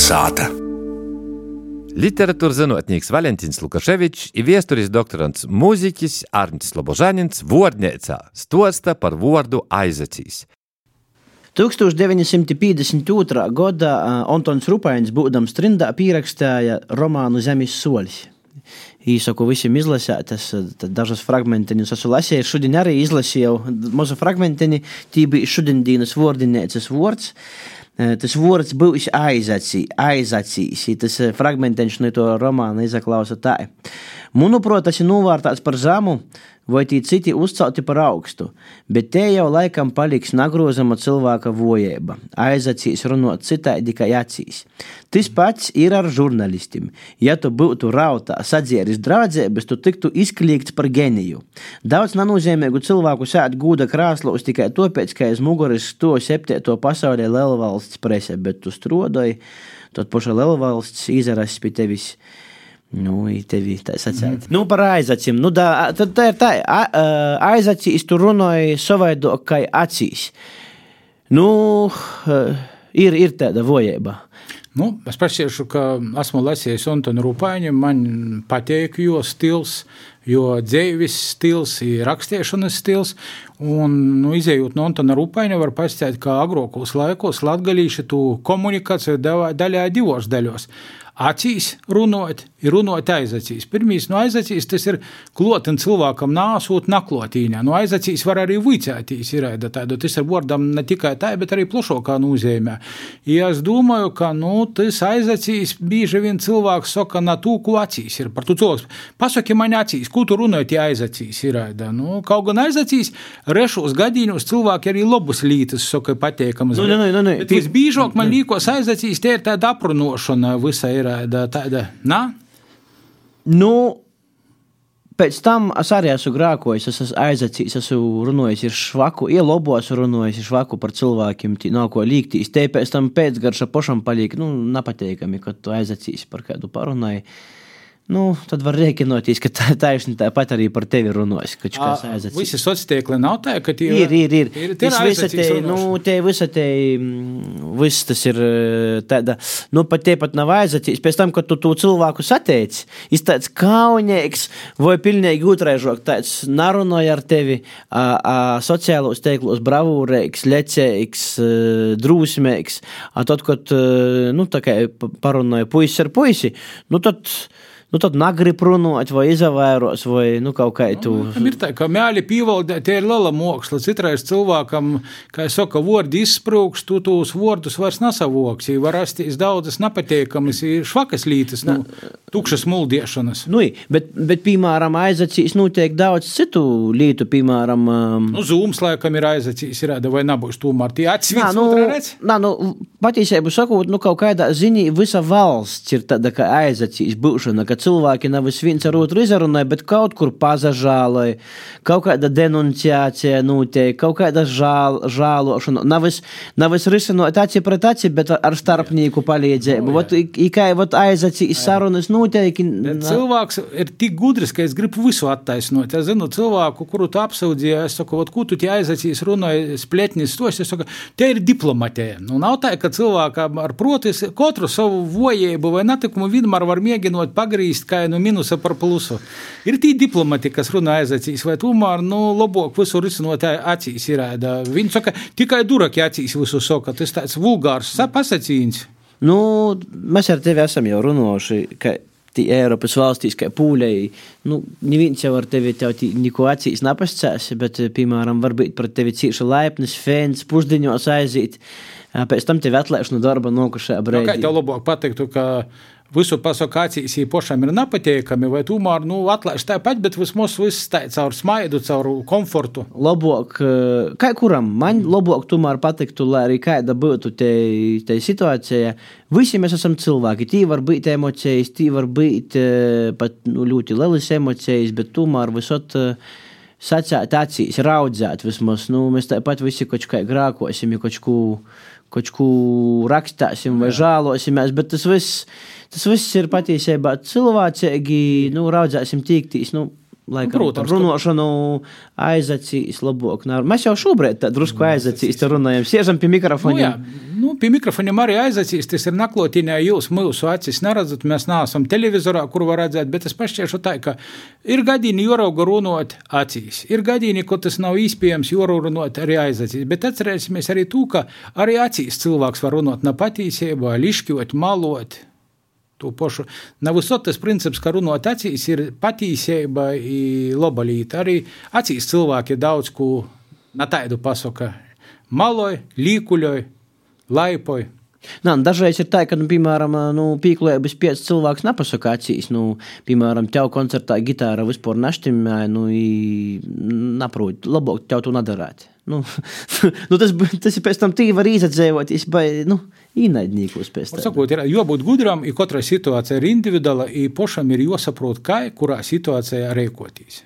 Kalnasāta. Literatūras zinātnieks Valentīns Lukaševičs ir viesturis doktorants mūziķis Arnsts Lobožanins Vordniecā stosta par vārdu aizacīs. 1952. gadā Antons Rupains, būdams trindā, pierakstīja romānu Zemes solis. Īsaku visiem izlasīt, es dažas fragmentiņus esmu lasījis. Šodien arī izlasīju mazu fragmentiņu, tī bija šodienas vārdinēcas vārds. Tas vārds būs aizacīs, aizacīs. Tas fragmentiņš no to romāna izaklausa tā. Manuprāt, tas ir novērtēts par zemu, vai tie citi uzcelti par augstu, bet te jau laikam paliks nagrozama cilvēka vojēba, aizacīs runāt citādi kā acīs. Tas pats ir ar žurnālistiem. Ja tu būtu rautā, sadzēris draudzības, tu tiktu izkliegts par geniju. Daudz nenozīmīgu cilvēku sēž gūda krāslos tikai tāpēc, ka aiz muguras to septīto pasaulē lielvalsts prese, bet tu strodoji, tad paša lielvalsts izrasts pie tevis. Nu, tevi tā sacīt. Mm. Nu, par aizacīm. Nu, da, tad tā ir tā. Aizacīs tu runāji savaidok kā acīs. Nu, ir, ir tāda vojēba. Nu, es pasiešu, ka esmu lasījis Antonu Rupāņu. Man patīk jo stils, jo dzīves stils, rakstīšanas stils. Un, nu, izējot no Antona Rupāņa, var pastāstīt, ka agrākos laikos latgalīši tu komunikāciju daļā divos daļos acīs runāt, ir runāt aizacīs. Pirmīs no aizacīs tas ir klotin cilvēkam nāsūt naklotīņā. No aizacīs var arī vicētīs ir tāda, tas ir vārdam ne tikai tā, bet arī plašākā nozīmē. Ja es domāju, ka, nu, tas aizacīs bieži vien cilvēks saka, na tū, ko acīs ir. Par tu cilvēks, pasaki man acīs, ko tu runāji, ja aizacīs ir. Nu, kaut gan aizacīs, rešos gadījumos cilvēki arī labus lītas saka pateikamas. Nu, nu, nu, nu, bet visbiežāk man līkos aizacīs, tie ir tāda apronošana visai ir tāda, tāda, nā? Nu, pēc tam es arī esmu grākojis, es esmu aizacījis, esmu runājis ar švaku, ielobos runājis ar švaku par cilvēkiem, tī nav ko līgtīs. Te pēc tam pēcgarša pašam paliek, nu, nepateikami, kad tu aizacīs par kādu parunāju nu, tad var rēķinoties, ka tā taisni tāpat arī par tevi runās. Visi sociāli nav tā, ka tie ir. Ir, ir, ir. Tas visa te, nu, te visa te, mm, viss tas ir tāda, nu, pat te pat nav aizatīs. Pēc tam, kad tu to cilvēku sateici, ir tāds kaunīgs vai pilnīgi otraižok, tāds narunāja ar tevi, a, a, sociālos teiklos bravūrīgs, lecīgs, drūsmīgs, a tad, kad, nu, tā kā parunāja puisi ar puisi, nu, tad nu, tad negrib runāt, vai izvairos, vai nu, kaut kā tu. Nu, ir tā, ka mēli pīvaldē, tie ir liela māksla. Citreiz cilvēkam, kā es saku, vārdi izsprūks, tu tos vārdus vairs nesavoksi. Var rasties daudzas nepatīkamas, švakas lītas, nu, tukšas muldiešanas. Nu, bet, bet, piemēram, aizacīs notiek daudz citu lietu, piemēram. Um... Nu, zūms laikam ir aizacīs, ir vai nebūs tomēr tie atsvīts. Nu, nā, nu, patiesību sakot, nu, kaut kādā ziņā visa valsts ir tāda, ka aizacīs būšana, ka cilvēki nevis viens ar otru izrunāja, bet kaut kur pazažāloja, kaut kāda denunciācija notiek, kaut kāda žāl, žālošana. Nevis, nevis risinot aci pret aci, bet ar starpnieku palīdzību. Vot, kā vot aizacīs sarunas notiek. Cilvēks ir tik gudrs, ka es gribu visu attaisnot. Es zinu cilvēku, kuru tu apsūdzīji, es saku, vot, ko tu tie aizacīs runāja spļetnis tos, es saku, tie ir diplomatē. Nu, nav tā, ka cilvēkam ar protis katru savu vojēbu vai netikumu vidmar var mēģinot pagrīzt grīzt kā no minusa par plusu. Ir tī diplomati, kas runā aizacīs, vai tomēr, nu, labāk visu risinot acīs ir. Viņi saka, tikai duraki acīs visu saka, tas tāds vulgārs pasacīns. Nu, mēs ar tevi esam jau runājuši, ka Eiropas valstīs, kā pūlēji, nu, neviens jau ar tevi neko acīs nepascēs, bet, piemēram, varbūt par tevi cieši laipnis, fēns, pusdiņos aiziet, pēc tam tevi atlaiž no darba nokušajā brīdī. Nu, kā tev labāk patiktu, ka visu pasakācijas īpašam ir nepatīkami, vai tomēr nu, atlaiž tāpat, bet vismaz viss tā caur smaidu, caur komfortu. Labāk, eh, kā kuram man labāk tomēr patiktu, lai arī kāda būtu te, te situācija. Visi mēs esam cilvēki, tī var būt emocijas, tī var būt eh, pat nu, ļoti lielas emocijas, bet tomēr visot. Uh, sacīt, acīs, raudzēt vismaz. Nu, mēs tāpat visi kaut kā grākosim, kaut ko, kaut ko rakstāsim vai žēlosimies, bet tas viss, tas viss ir patiesībā cilvēcīgi, nu, raudzēsim tīktīs. Nu, laikam, Protams, runāšanu aizacīs labāk. Mēs jau šobrīd drusku aizacīs, te runājam, siežam pie Nu, mikrofoniem. jā, nu, pie mikrofoniem arī aizacīs. Tas ir naklotīnē, jūs mūsu acis neredzat. Mēs neesam televizorā, kur var redzēt, bet es pašķiešu tā, ka ir gadījumi jorauga runāt acīs. Ir gadījumi, ko tas nav iespējams jorunāt arī aizacīs. Bet atcerēsimies arī to, ka arī acīs cilvēks var runāt ne patīsībā, lišķot, malot. To pašu. Nav visot tas princips, ka runāt acīs ir patīsība, laba lieta. Arī acīs cilvēki daudz ko na tādu pasaka. Maloj, līkuļoj, laipoj. Nā, dažreiz ir tā, ka, nu, piemēram, nu, pīklējums pieci cilvēks nepasaka acīs. Nu, piemēram, tev koncertā gitāra vispār naštimē, nu, naprot, labāk tev to nedarāt. Nu, nu, tas, tas ir pēc tam tī var izadzēvoties, vai, nu, īnaidnīkos pēc tam. sakot, ir jābūt gudram, ja katra situācija ir individuāla, ja pašam ir jāsaprot, kā kurā situācijā rīkoties.